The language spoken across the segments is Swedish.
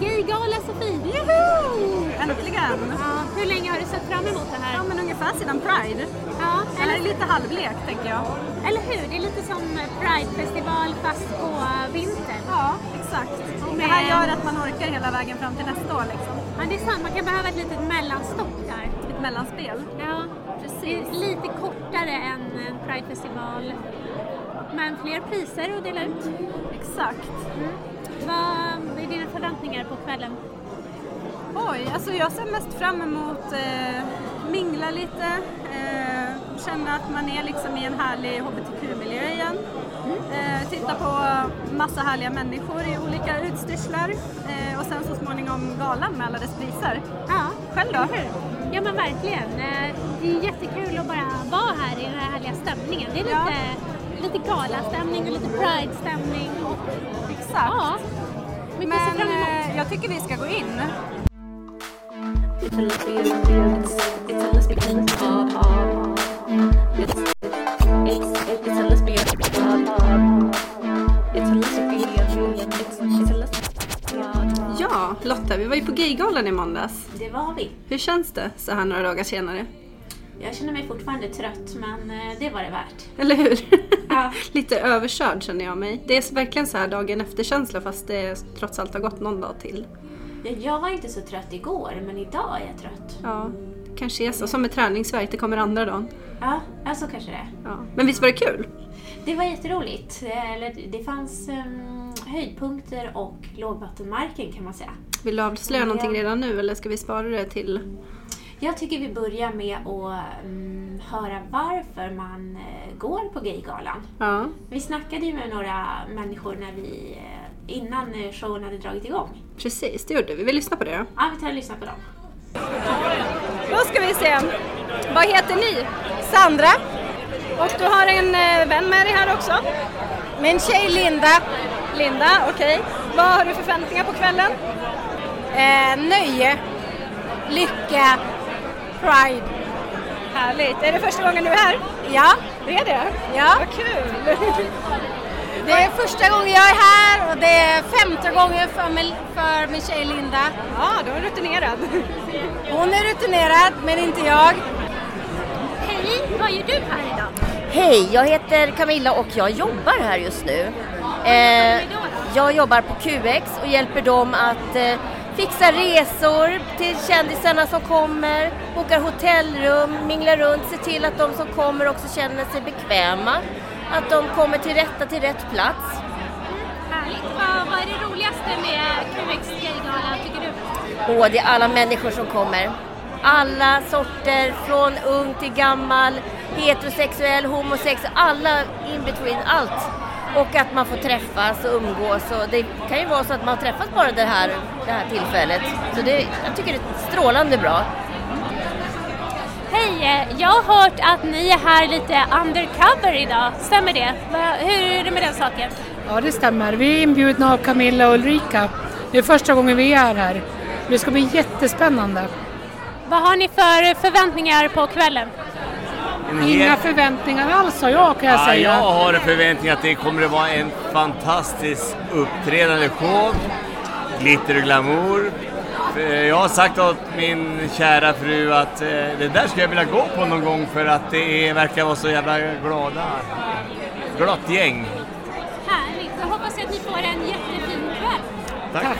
Gaygala Sofie! Juhu! Äntligen! Ja, hur länge har du sett fram emot det här? Ja, men ungefär sedan Pride. Ja, Eller eller, lite halvlek, tänker jag. eller hur? Det är lite som Pride-festival fast på vintern. Ja, exakt. Det här gör att man orkar hela vägen fram till nästa år, liksom. Ja, det är sant. Man kan behöva ett litet mellanstopp där. Ett mellanspel. Ja, det är lite kortare än en Pride-festival. Men fler priser att dela ut. Exakt. Vad är dina förväntningar på kvällen? Oj, alltså jag ser mest fram emot eh, mingla lite, eh, känna att man är liksom i en härlig hbtq-miljö igen. Eh, titta på massa härliga människor i olika utstyrslar eh, och sen så småningom galan med alla dess priser. Ja, Själv då? hur? Ja men verkligen. Eh, Det är jättekul att bara vara här i den här härliga stämningen. Det är Ja. lite, lite galastämning och lite pride-stämning. Exakt. ja, Men emot. eh, jag tycker vi ska gå in. Ja, Lotta, vi var ju på Gaygalan i måndags. Det var vi. Hur känns det så här några dagar senare? Jag känner mig fortfarande trött men eh, det var det värt. Eller hur? Ja. Lite överkörd känner jag mig. Det är verkligen så här dagen efter-känsla fast det trots allt har gått någon dag till. Jag- var inte så trött igår men idag är jag trött. Ja, kanske är så. Som med träningsvärk, det kommer andra dagen. Ja, så kanske det. Ja. Men visst var det kul? Det var jätteroligt. Det fanns um, höjdpunkter och lågvattenmarken kan man säga. Vill du avslöja Ja. någonting redan nu eller ska vi spara det till... Jag tycker vi börjar med att mm, höra varför man eh, går på Gaygalan. Ja, Vi snackade ju med några människor när vi, eh, innan eh, showen hade dragit igång. precis. Det gjorde vi. Vi lyssnar på det då. Ja, vi tar och lyssnar på dem. Då ska vi se. Vad heter ni? Sandra. Och du har en vän med dig här också? Min tjej Linda. Linda, okej. Vad har du för förväntningar på kvällen? Eh, nöje, lycka, pride. Härligt. Är det första gången du är här? Ja, Det är det? ja. Vad kul! Det är första gången jag är här och det är femte gången för, mig, för min tjej Linda. Ja, du är rutinerad. Hon är rutinerad, men inte jag. Hej, vad gör du här idag? Hej, jag heter Camilla och jag jobbar här just nu. Eh, jag jobbar på QX och hjälper dem att eh, fixa resor till kändisarna som kommer, bokar hotellrum, minglar runt, ser till att de som kommer också känner sig bekväma, att de kommer till rätta till rätt plats. Härligt. Vad, vad är det roligaste med QX Gaygala tycker du? Och det är alla människor som kommer. Alla sorter, från ung till gammal, heterosexuell, homosexuell, alla in between, allt. Och att man får träffas och umgås. Och det kan ju vara så att man träffas bara det här, det här tillfället. Så det, jag tycker det är strålande bra. Hej, eh, jag har hört att ni är här lite undercover idag. Stämmer det? Hur är det med den saken? Ja, det stämmer. Vi är inbjudna av Camilla och Ulrika. Det är första gången vi är här. Det ska bli jättespännande. Vad har ni för förväntningar på kvällen? Inga förväntningar alls har jag kan jag Ja, säga. jag har en förväntning att det kommer att vara en fantastisk uppträdande show. Glitter och glamour. Eh, Jag har sagt åt min kära fru att eh, det där skulle jag vilja gå på någon gång för att det är, verkar vara så jävla glada. Glatt gäng. Härligt, då hoppas jag att ni får en jättefin kväll. Tack. Ja,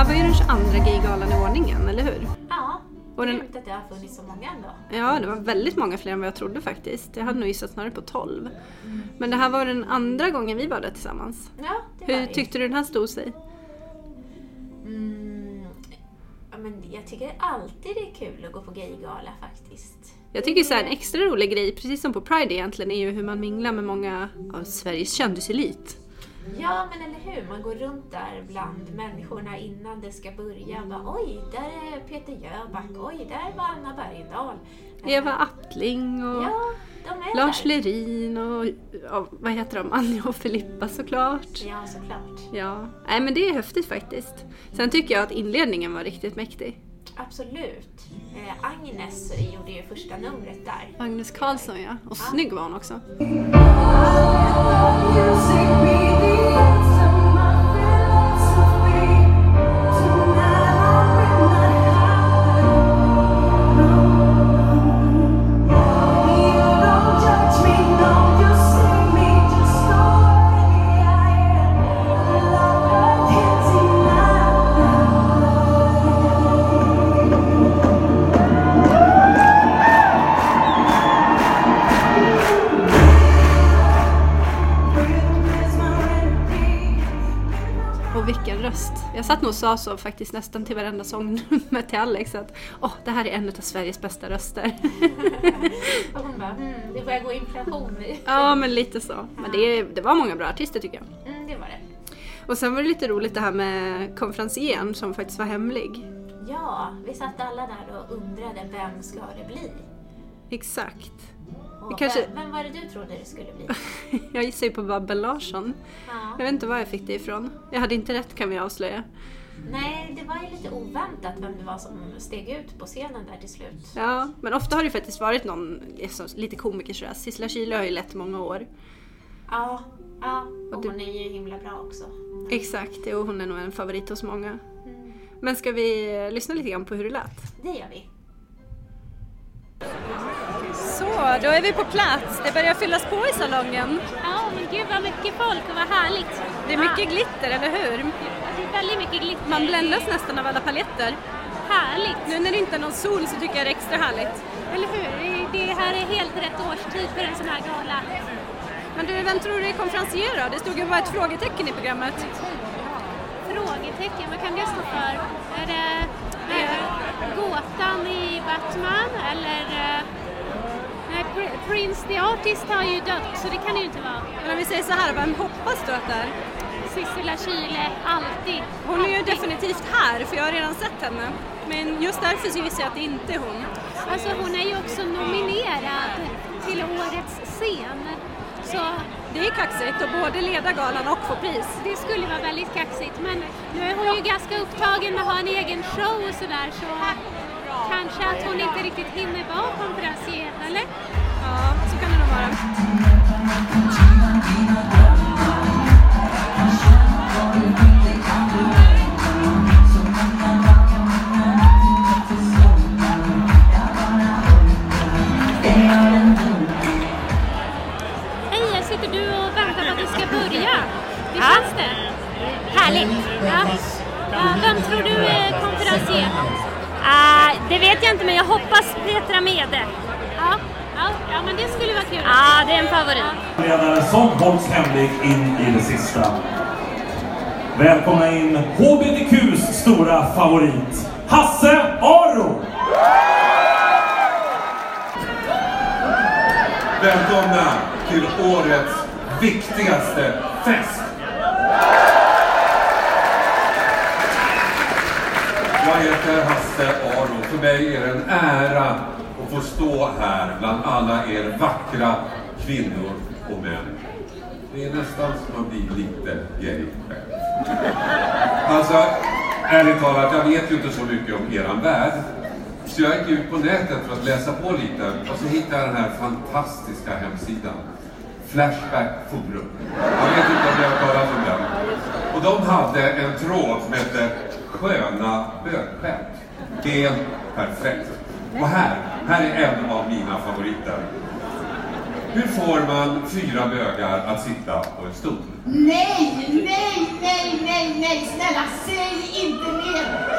här var ju den 22 Gaygalan i ordningen, eller hur? Ja, Och den- att det har funnits så många ändå. Ja, det var väldigt många fler än vad jag trodde faktiskt. Jag hade nog gissat snarare på 12. Men det här var den andra gången vi var där tillsammans. Ja, det var Hur vi. tyckte du den här stod sig? Mm, ja, men jag tycker alltid det är kul att gå på gaygala faktiskt. Jag tycker så här, en extra rolig grej, precis som på Pride egentligen, är ju hur man minglar med många av Sveriges kändiselit. Ja, men eller hur? Man går runt där bland människorna innan det ska börja. Bara, Oj, där är Peter Jöback. Oj, där var Anna Bergendahl. Eva Appling och Ja, de är Lars där. Lerin och ja, vad heter de? Anja och Filippa såklart. Ja, såklart. Ja, nej men det är häftigt faktiskt. Sen tycker jag att inledningen var riktigt mäktig. Absolut. Eh, Agnes gjorde ju första numret där. Agnes Karlsson ja, och snygg var hon också. Satt nog och sa så faktiskt nästan till varenda sångnummer till Alex att åh, det här är en av Sveriges bästa röster. Och hon bara, hmm, det börjar gå inflation nu. ja, men lite så. Men det, det var många bra artister tycker jag. Mm, det var det. Och sen var det lite roligt det här med konferencieren som faktiskt var hemlig. Ja, vi satt alla där och undrade vem ska det bli? Exakt. Och kanske- vem, vem var det du trodde det skulle bli? Jag gissar ju på Babben Larsson. Ja. Jag vet inte var jag fick det ifrån. Jag hade inte rätt kan vi avslöja. Nej, det var ju lite oväntat vem det var som steg ut på scenen där till slut. Ja, men ofta har det faktiskt varit någon alltså, lite komiker sådär. Sissela Kyle har ju lett många år. Ja, ja. och du- hon är ju himla bra också. Exakt, och hon är nog en favorit hos många. Men ska vi lyssna lite grann på hur det lät? Det gör vi. Så, då är vi på plats. Det börjar fyllas på i salongen. Ja, men gud vad mycket folk och vad härligt. Det är mycket glitter, eller hur? Det är väldigt mycket glitter. Man bländas nästan av alla paletter. Härligt. Nu när det inte är någon sol så tycker jag det är extra härligt. Eller hur? Det- här är helt rätt årstid för en sån här gala. Men du, vem tror du är konferencier då? Det stod ju bara ett frågetecken i programmet. Frågetecken, vad kan det stå för? Är det gåtan i Batman eller... Eh, nej, Pr- Prince the Artist har ju dött så det kan det ju inte vara. Men om vi säger så här, vem hoppas du att det är? Sissela Kyle, alltid. Hon är ju alltid. definitivt här, för jag har redan sett henne. Men just därför så gissar jag att det inte är hon. Alltså hon är ju också nominerad till årets scen. Så Det är kaxigt att både leda galan och få pris. det skulle vara väldigt kaxigt. Men nu är hon ju ganska upptagen med att ha en egen show och sådär så kanske att hon inte riktigt hinner vara konferencier, eller? Ja, så kan det nog vara. Favorit, Hasse Aro! Välkomna till årets viktigaste fest! Jag heter Hasse Aro. För mig är det en ära att få stå här bland alla er vackra kvinnor och män. Det är nästan som att bli lite gay själv. Alltså, ärligt talat, jag vet ju inte så mycket om eran värld. Så jag gick ut på nätet för att läsa på lite och så hittade jag den här fantastiska hemsidan. Flashback Forum. Jag vet inte om ni har talat om den. Och de hade en tråd som hette Sköna bögskämt. Helt perfekt. Och här, här är en av mina favoriter. Hur får man fyra bögar att sitta på en stol? Nej, nej, nej, nej, nej, snälla säg inte mer!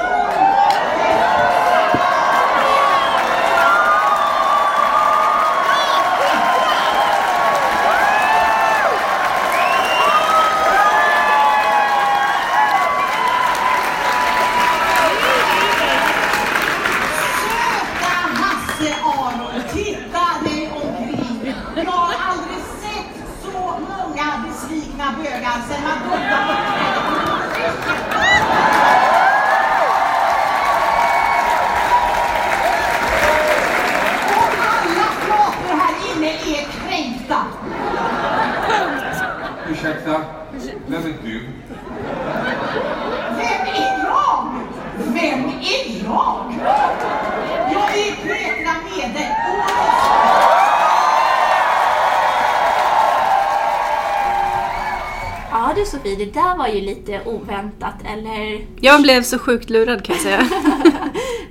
Söta Hasse Aro, titta dig omkring. Jag har aldrig sett så många besvikna bögar sedan man började Och alla pratar här inne är Sofie, det där var ju lite oväntat, eller? Jag blev så sjukt lurad kan jag säga.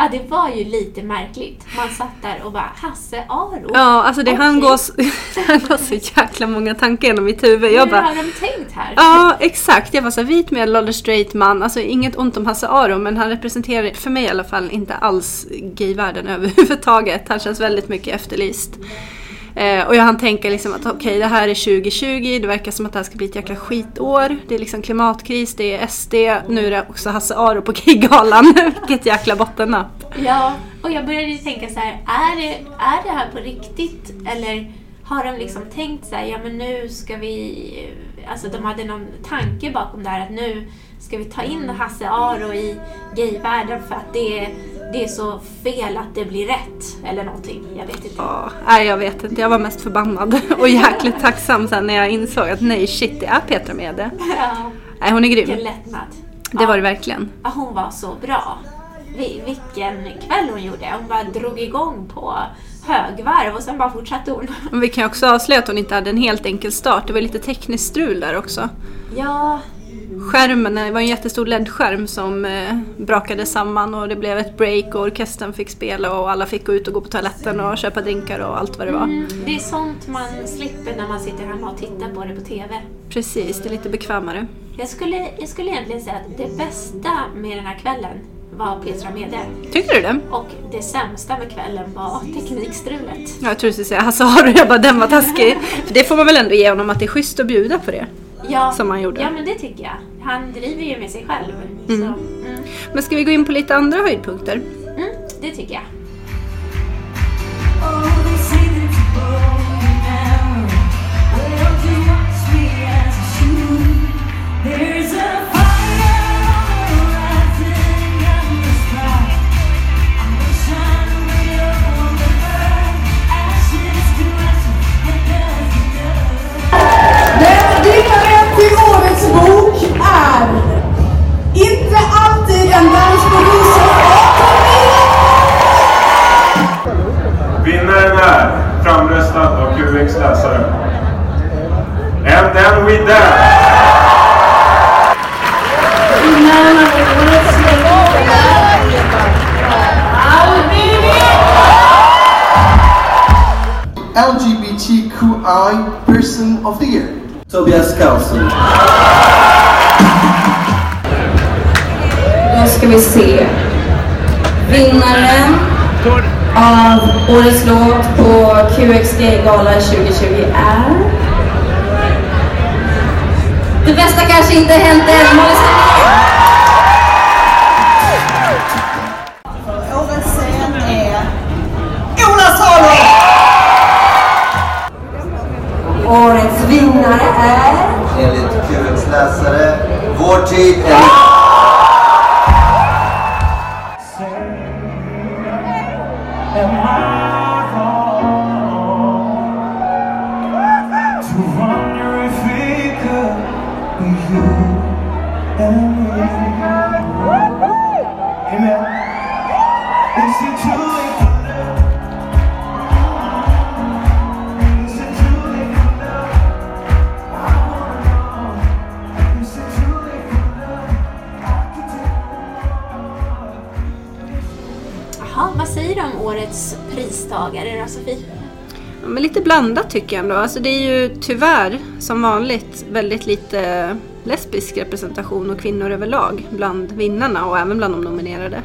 Ja, det var ju lite märkligt. Man satt där och bara, Hasse Aro? Ja, alltså det, han, går så, han går så jäkla många tankar genom mitt huvud. Jag Hur bara, har de tänkt här? Ja, exakt. Jag var så här, vit medelålders straight man. Alltså inget ont om Hasse Aro, men han representerar, för mig i alla fall, inte alls gayvärlden överhuvudtaget. Han känns väldigt mycket efterlyst. Eh, och jag hann tänka liksom att okej, det här är 2020, det verkar som att det här ska bli ett jäkla skitår. Det är liksom klimatkris, det är SD, nu är det också Hasse Aro på Kiggalan. Vilket jäkla bottennapp. Ja, och jag började ju tänka så här, är det, är det här på riktigt? Eller har de liksom tänkt så här, ja men nu ska vi, alltså de hade någon tanke bakom det här att nu ska vi ta in Hasse Aro i gayvärlden för att det, det är så fel att det blir rätt. Eller någonting, jag vet inte. Ja, nej, jag vet inte, jag var mest förbannad och jäkligt tacksam sen när jag insåg att nej shit, det är Petra Mede. Ja, Nej, hon är grym. vilken lättnad. Det var det verkligen. Ja, hon var så bra. Vi- Vilken kväll hon gjorde. Hon bara drog igång på högvarv och sen bara fortsatte hon. Men vi kan också avslöja att hon inte hade en helt enkel start. Det var lite tekniskt strul där också. Ja, Skärmen, det var en jättestor LED-skärm som eh, brakade samman och det blev ett break och orkestern fick spela och alla fick gå ut och gå på toaletten och köpa drinkar och allt vad det var. mm, det är sånt man slipper när man sitter hemma och tittar på det på TV. Precis, det är lite bekvämare. Jag skulle, jag skulle egentligen säga att det bästa med den här kvällen var Petra Mede. Tycker du det? Och det sämsta med kvällen var teknikstrulet. Ja, Jag tror du skulle säga Hasse Aro, jag bara den var taskig. För det får man väl ändå ge honom att det är schysst att bjuda på det. Ja, Som han gjorde. Ja, men det tycker jag. Han driver ju med sig själv. Mm. Så, mm, Men ska vi gå in på lite andra höjdpunkter? mm, det tycker jag. Alltid en dans på rosor Vinnaren är framröstad av QX läsare. And then we dance! LGBTQI Person of the Year. Tobias Karlsson. Då ska vi se. Vinnaren av Årets låt på QX Gay-gala 2020 är... Det bästa kanske inte hänt än. Årets scen är Ola Salo! Årets vinnare är... Enligt QX läsare, vår tid är... pristagare då, Sofie? Ja, men lite blandat tycker jag ändå. Alltså det är ju tyvärr, som vanligt, väldigt lite lesbisk representation och kvinnor överlag bland vinnarna och även bland de nominerade.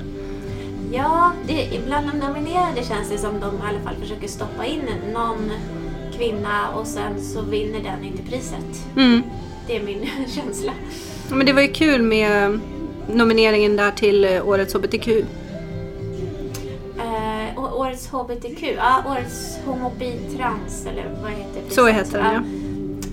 Ja, det, bland de nominerade känns det som de i alla fall försöker stoppa in någon kvinna och sen så vinner den inte priset. Mm. Det är min känsla. Ja, Men det var ju kul med nomineringen där till eh, årets HBTQ. Eh, årets HBTQ, ja, årets homobi trans eller vad heter priset? Så heter den, ja.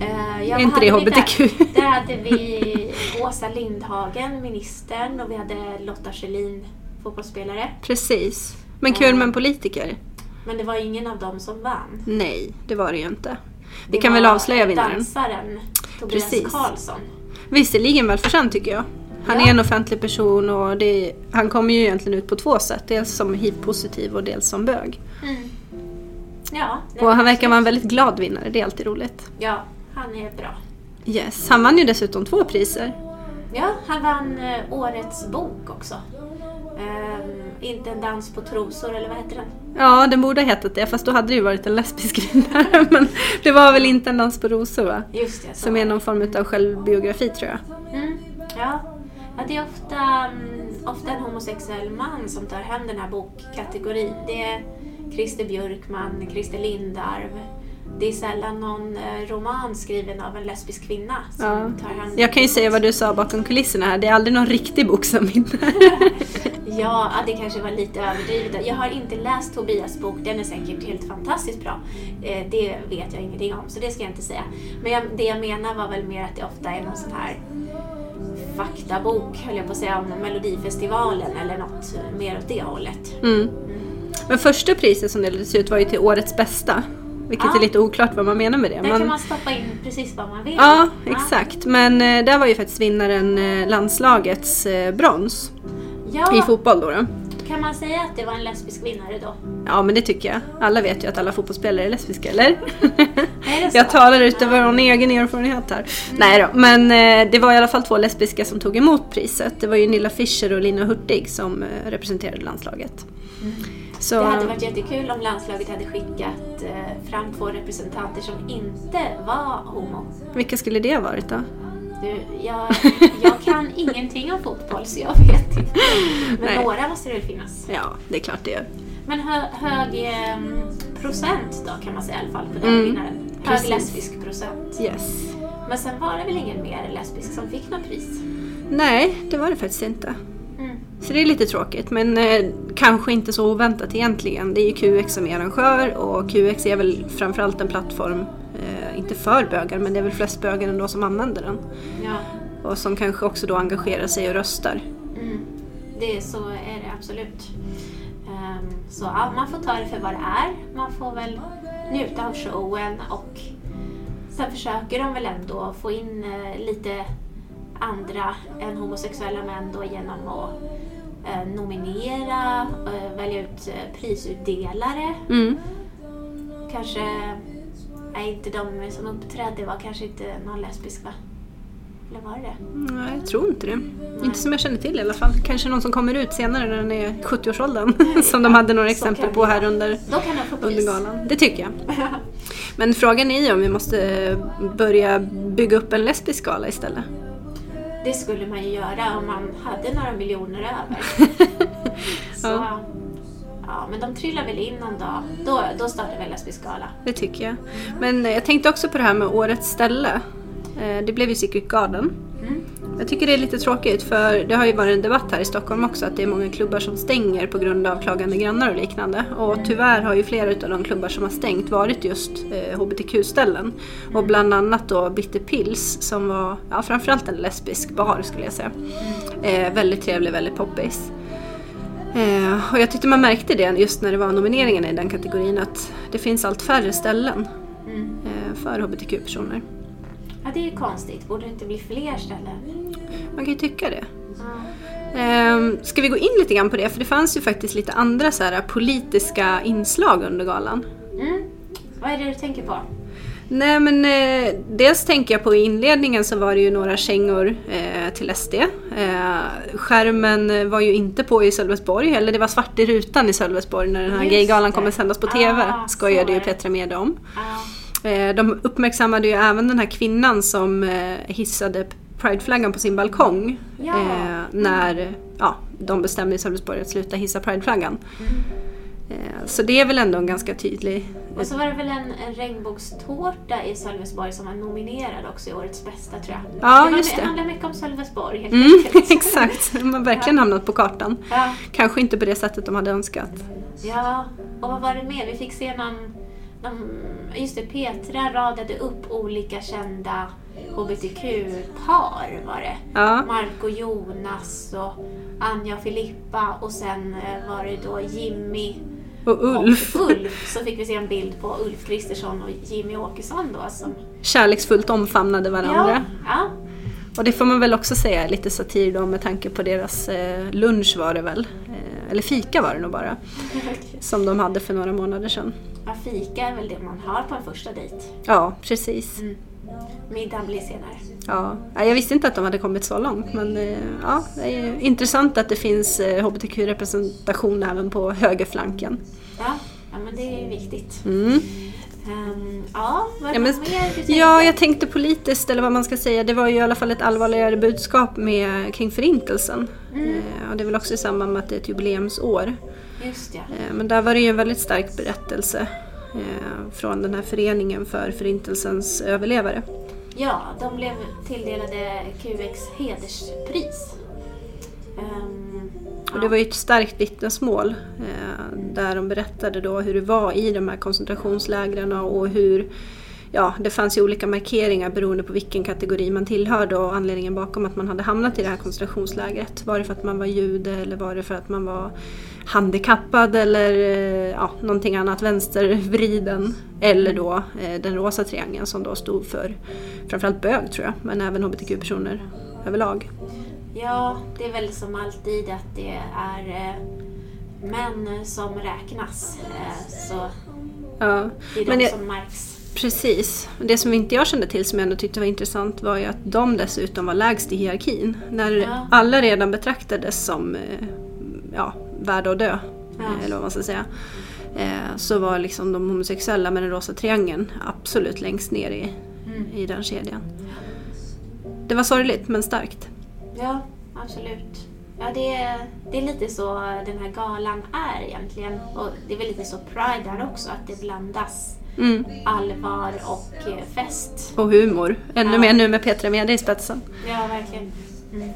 Eh, ja, Är inte det HBTQ? Där, där hade vi Åsa Lindhagen, ministern, och vi hade Lotta Schelin, fotbollsspelare. Precis. Men kul med en politiker? Men det var ingen av dem som vann. Nej, det var det ju inte. Vi Det kan väl avslöja vinnaren. Dansaren Tobias Precis. Karlsson. Visserligen välförtjänt tycker jag. Han Ja. är en offentlig person och det, han kommer ju egentligen ut på två sätt. Dels som hiv-positiv och dels som bög. Mm. Ja, Och han verkar vara en väldigt glad vinnare, det är alltid roligt. Ja, han är bra. Yes, han vann ju dessutom två priser. Ja, han vann eh, Årets bok också. Ehm, inte en dans på trosor, eller vad heter den? Ja, den borde ha hetat det, fast då hade det ju varit en lesbisk vinnare. Men det var väl inte en dans på rosor va? Just det. Som är någon form av självbiografi tror jag. Mm, ja. ja, det är ofta, mm, ofta en homosexuell man som tar hem den här bokkategorin. Det är Christer Björkman, Christer Lindarw. Det är sällan någon eh, roman skriven av en lesbisk kvinna som Ja. tar hem Jag kan ju säga vad du sa bakom kulisserna här, det är aldrig någon riktig bok som vinner. Ja, det kanske var lite överdrivet. Jag har inte läst Tobias bok, den är säkert helt fantastiskt bra. Eh, det vet jag ingenting om, så det ska jag inte säga. Men det jag menar var väl mer att det ofta är någon sån här faktabok, höll jag på att säga, om Melodifestivalen eller något mer åt det hållet. Mm. Men första priset som delades ut var ju till Årets bästa. Vilket Ja. är lite oklart vad man menar med det. Där Man- kan man stoppa in precis vad man vill. Ja, exakt. Men eh, där var ju faktiskt vinnaren eh, landslagets eh, brons Ja, i fotboll då, då. kan man säga att det var en lesbisk vinnare då? Ja, men det tycker jag. Alla vet ju att alla fotbollsspelare är lesbiska, eller? Är jag talar utifrån egen erfarenhet här. Nej då, men eh, det var i alla fall två lesbiska som tog emot priset. Det var ju Nilla Fischer och Lina Hurtig som eh, representerade landslaget. Så, Det hade varit jättekul om landslaget hade skickat eh, fram två representanter som inte var homo. vilka skulle det ha varit då? Du, jag, jag kan ingenting om fotboll så jag vet inte. Men Nej. några måste det väl finnas. Ja, det är klart det gör. Men hö, hög eh, procent då kan man säga i alla fall på den Mm, vinnaren. Hög lesbisk procent. Yes. Men sen var det väl ingen mer lesbisk som fick något pris? Nej, det var det faktiskt inte. Så det är lite tråkigt, men eh, kanske inte så oväntat egentligen. Det är ju QX som är arrangör och QX är väl framförallt en plattform, eh, inte för bögar, men det är väl flest bögar ändå som använder den. Ja, Och som kanske också då engagerar sig och röstar. mm. det, så är det absolut. Ehm, så ja, man får ta det för vad det är. Man får väl njuta av showen och sen försöker de väl ändå få in eh, lite andra än homosexuella män då genom att nominera, eh, välja ut eh, prisutdelare. Mm. Kanske, nej inte de som uppträdde var kanske inte någon lesbisk va? Eller var det? Nej, jag tror inte det. Inte som jag känner till i alla fall. Kanske någon som kommer ut senare när den är i 70-årsåldern. som de hade några exempel på här under, under galan. Det tycker jag. Men frågan är ju om vi måste börja bygga upp en lesbisk gala istället. Det skulle man ju göra om man hade några miljoner över. Så, Ja. ja. men de trillar väl in någon dag. Då, då startar väl lesbisk gala. Det tycker jag. Men eh, jag tänkte också på det här med årets ställe. Eh, Det blev ju Secret Garden. Mm. Jag tycker det är lite tråkigt för det har ju varit en debatt här i Stockholm också att det är många klubbar som stänger på grund av klagande grannar och liknande. Och tyvärr har ju flera av de klubbar som har stängt varit just eh, HBTQ-ställen. Och bland annat då Bitter Pills som var ja, framförallt en lesbisk bar skulle jag säga. Eh, väldigt trevlig, väldigt poppis. Eh, och jag tyckte man märkte det just när det var nomineringarna i den kategorin att det finns allt färre ställen Mm. eh, för HBTQ-personer. Ja, det är ju konstigt. Borde det inte bli fler ställen? Man kan ju tycka det. Ehm, ska vi gå in lite grann på det? För det fanns ju faktiskt lite andra så här, politiska inslag under galan. Mm. Vad är det du tänker på? Nej men eh, dels tänker jag på i inledningen så var det ju några kängor eh, till SD. Eh, skärmen var ju inte på i Sölvesborg, eller det var svart i rutan i Sölvesborg när den här Just gaygalan kommer sändas på TV. Ah, skojade ju. Petra Mede om. Ja. Eh, de uppmärksammade ju även den här kvinnan som eh, hissade prideflaggan på sin balkong. Ja. Eh, när ja, de bestämde i Sölvesborg att sluta hissa prideflaggan. Eh, så det är väl ändå en ganska tydlig... Och så var det väl en, en regnbågstårta i Sölvesborg som var nominerad också i Årets bästa tror jag. Ja, det just det. handlar mycket om Sölvesborg helt Mm, enkelt. exakt, de har verkligen hamnat på kartan. Ja. Kanske inte på det sättet de hade önskat. Ja, och vad var det mer? Vi fick se någon just det, Petra radade upp olika kända HBTQ-par var det. Ja. Marco Jonas och Anja och Filippa och sen eh, var det då Jimmy Och Ulf. och Ulf. Så fick vi se en bild på Ulf Kristersson och Jimmy Åkesson då som... Kärleksfullt omfamnade varandra. Ja, ja. Och det får man väl också säga lite satir då med tanke på deras eh, lunch var det väl. Eh, eller fika var det nog bara. Som de hade för några månader sedan. Ja, fika är väl det man har på en första dejt. Ja, precis. Mm. middagen blir senare. Ja, jag visste inte att de hade kommit så långt men eh, ja, det är intressant att det finns eh, hbtq-representation även på högerflanken. Ja, ja men det är viktigt. Mm. Ehm, ja, Ja, det men, ja, jag tänkte politiskt, eller vad man ska säga, det var ju i alla fall ett allvarligare budskap med, kring Förintelsen. Mm. Eh, och det är väl också i samband med att det är ett jubileumsår. Just ja. Eh, men där var det ju en väldigt stark berättelse eh, från den här föreningen för Förintelsens överlevare. Ja, de blev tilldelade QX hederspris. Ehm, Och det var ju ett starkt vittnesmål eh, där de berättade då hur det var i de här koncentrationslägren och hur Ja, det fanns ju olika markeringar beroende på vilken kategori man tillhörde och anledningen bakom att man hade hamnat i det här koncentrationslägret. Var det för att man var jude eller var det för att man var handikappad eller eh, ja, någonting annat, vänstervriden. Eller då eh, den rosa triangeln som då stod för framförallt bög tror jag, men även hbtq-personer överlag. Ja, det är väl som alltid att det är eh, män som räknas. Eh, så Ja, det är de men jag- som märks. Precis. Det som inte jag kände till som jag ändå tyckte var intressant var ju att de dessutom var lägst i hierarkin. När Ja. alla redan betraktades som eh, ja, värda att dö, Ja. eller vad man ska säga. Så var liksom de homosexuella med den rosa triangeln absolut längst ner i, Mm. i den kedjan. Det var sorgligt men starkt. Ja, absolut. Ja, det är, det är lite så den här galan är egentligen. Och det är väl lite så Pride är också, att det blandas Mm. allvar och fest. Och humor. Ännu Ja. mer nu med Petra Mede i spetsen. Ja, verkligen. Mm.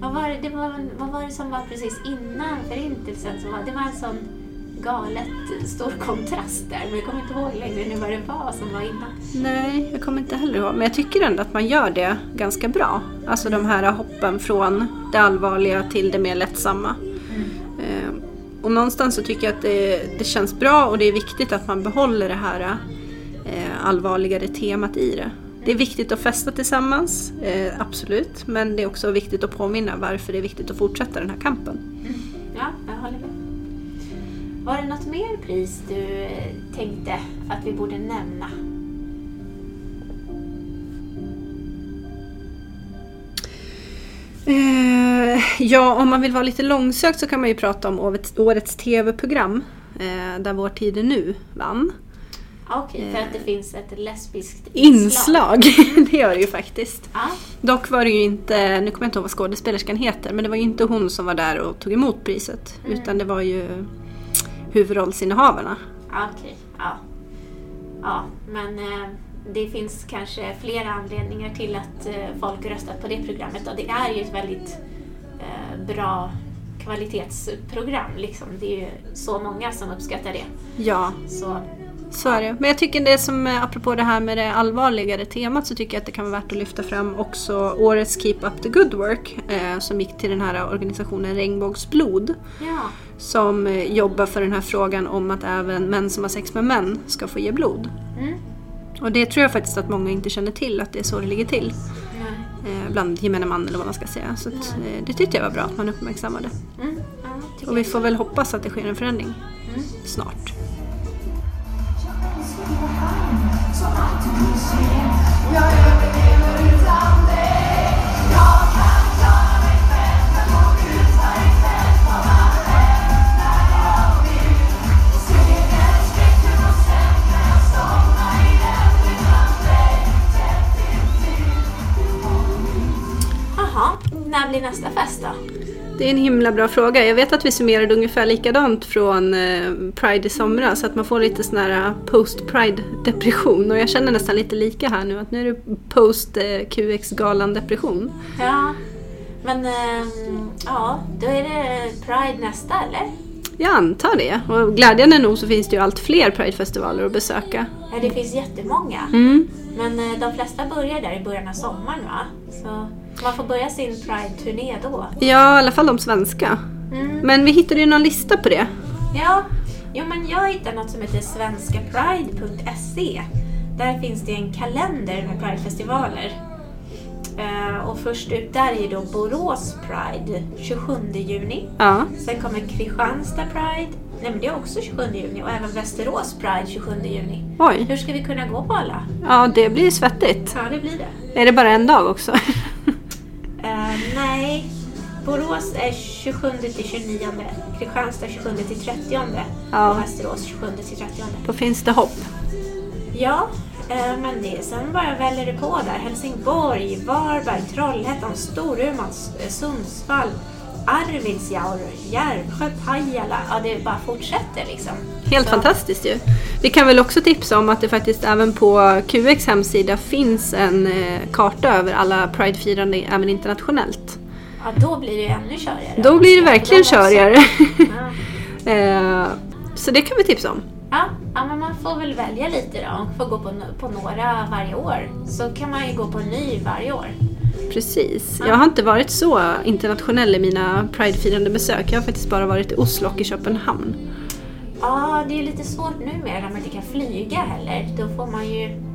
Vad, var det, det var, vad var det som var precis innan Förintelsen? Som var, det var en sån galet stor kontrast där. Men jag kommer inte ihåg längre nu vad det var som var innan. Nej, jag kommer inte heller ihåg. Men jag tycker ändå att man gör det ganska bra. Alltså de här hoppen från det allvarliga till det mer lättsamma. Eh, Och någonstans så tycker jag att det, det känns bra och det är viktigt att man behåller det här eh, allvarligare temat i det. Det är viktigt att festa tillsammans, eh, absolut. Men det är också viktigt att påminna varför det är viktigt att fortsätta den här kampen. Med. Var det något mer pris du eh, tänkte att vi borde nämna? Eh, ja, om man vill vara lite långsökt så kan man ju prata om årets, årets TV-program eh, där Vår tid är nu vann. Ja, Okej, för att det finns ett lesbiskt inslag. Inslag, det gör det ju faktiskt. Ja. Dock var det ju inte, nu kommer jag inte ihåg vad skådespelerskan heter, men det var ju inte hon som var där och tog emot priset. Mm. Utan det var ju huvudrollsinnehavarna. Okej. Ja. ja, men eh, det finns kanske flera anledningar till att eh, folk röstat på det programmet och det är ju ett väldigt eh, bra kvalitetsprogram. Liksom. Det är ju så många som uppskattar det. Ja, Så så är det. Men jag tycker det som, eh, apropå det här med det allvarligare temat, så tycker jag att det kan vara värt att lyfta fram också årets Keep Up The Good Work eh, som gick till den här organisationen Regnbågsblod. ja, som eh, jobbar för den här frågan om att även män som har sex med män ska få ge blod. Mm. Och det tror jag faktiskt att många inte känner till, att det är så det ligger till. Eh, bland gemene man eller vad man ska säga. Så att, eh, det tyckte jag var bra att man uppmärksammade. Mm. Ja, Och vi får väl hoppas att det sker en förändring Mm. snart. Jaha, Det är en himla bra fråga. Jag vet att vi summerade ungefär likadant från eh, Pride i somras. Så att man får lite sån här post-Pride depression. Och jag känner nästan lite lika här nu. Att nu är det post-QX-galan depression. Ja, men ehm, ja, då är det Pride nästa eller? Jag antar det. Och glädjande nog så finns det ju allt fler Pride-festivaler att besöka. Ja, det finns jättemånga. Mm. Men eh, de flesta börjar där i början av sommaren va? Så man får börja sin Pride-turné då. Ja, i alla fall de svenska. Mm. Men vi hittade ju någon lista på det. Ja, jo, men jag hittade något som heter svenskapride.se. Där finns det en kalender med Pride-festivaler. Eh, och först ut där är ju då Borås Pride 27 juni. Ja. Sen kommer Kristianstad Pride. Nej men det är också 27 juni och även Västerås Pride 27 juni. Oj. Hur ska vi kunna gå på alla? Ja, det blir svettigt. Ja, det blir det. Är det bara en dag också? Nej, Borås är 27 till 29, Kristianstad 27 till 30 Ja. och Västerås 27 till 30. Då finns det hopp. Ja, eh, men det, sen bara väller det på där. Helsingborg, Varberg, Trollhättan, Storuman, Sundsvall, Arvidsjaur, Järvsjö, Pajala. Ja, det bara fortsätter liksom. Helt Så- fantastiskt ju. Vi kan väl också tipsa om att det faktiskt även på QX hemsida finns en eh, karta över alla Pride-firande även internationellt. Ja, då blir det ännu körigare. Då blir det verkligen körigare. Ja. Eh, Så det kan vi tipsa om. Ja, ja, men man får väl välja lite då. Man får gå på, på några varje år. Så kan man ju gå på en ny varje år. Precis. Jag har inte varit så internationell i mina Pride-firande besök. Jag har faktiskt bara varit i Oslo och i Köpenhamn. Ja, det är lite svårt numera när man inte kan flyga heller. Då får man ju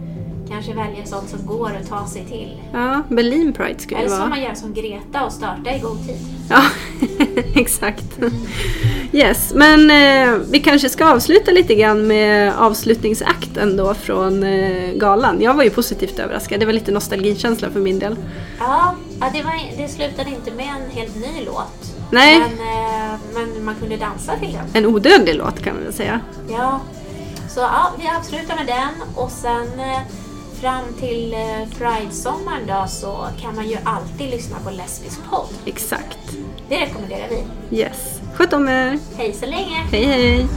kanske välja sånt som går att ta sig till. Ja, Berlin Pride ska ju Eller så får vara. man göra som Greta och starta i god tid. Ja, exakt. Yes, men eh, vi kanske ska avsluta lite grann med avslutningsakten då från eh, galan. Jag var ju positivt överraskad. Det var lite nostalgikänsla för min del. Ja, ja det, var, det slutade inte med en helt ny låt. Nej. Men, eh, men man kunde dansa till den. En odödlig låt kan man väl säga. Ja, så ja, vi avslutar med den och sen eh, fram till eh, Pride-sommaren då så kan man ju alltid lyssna på Lesbisk podd. Exakt. Det rekommenderar vi. Yes. Sköt om er. Hej så länge! Hej hej.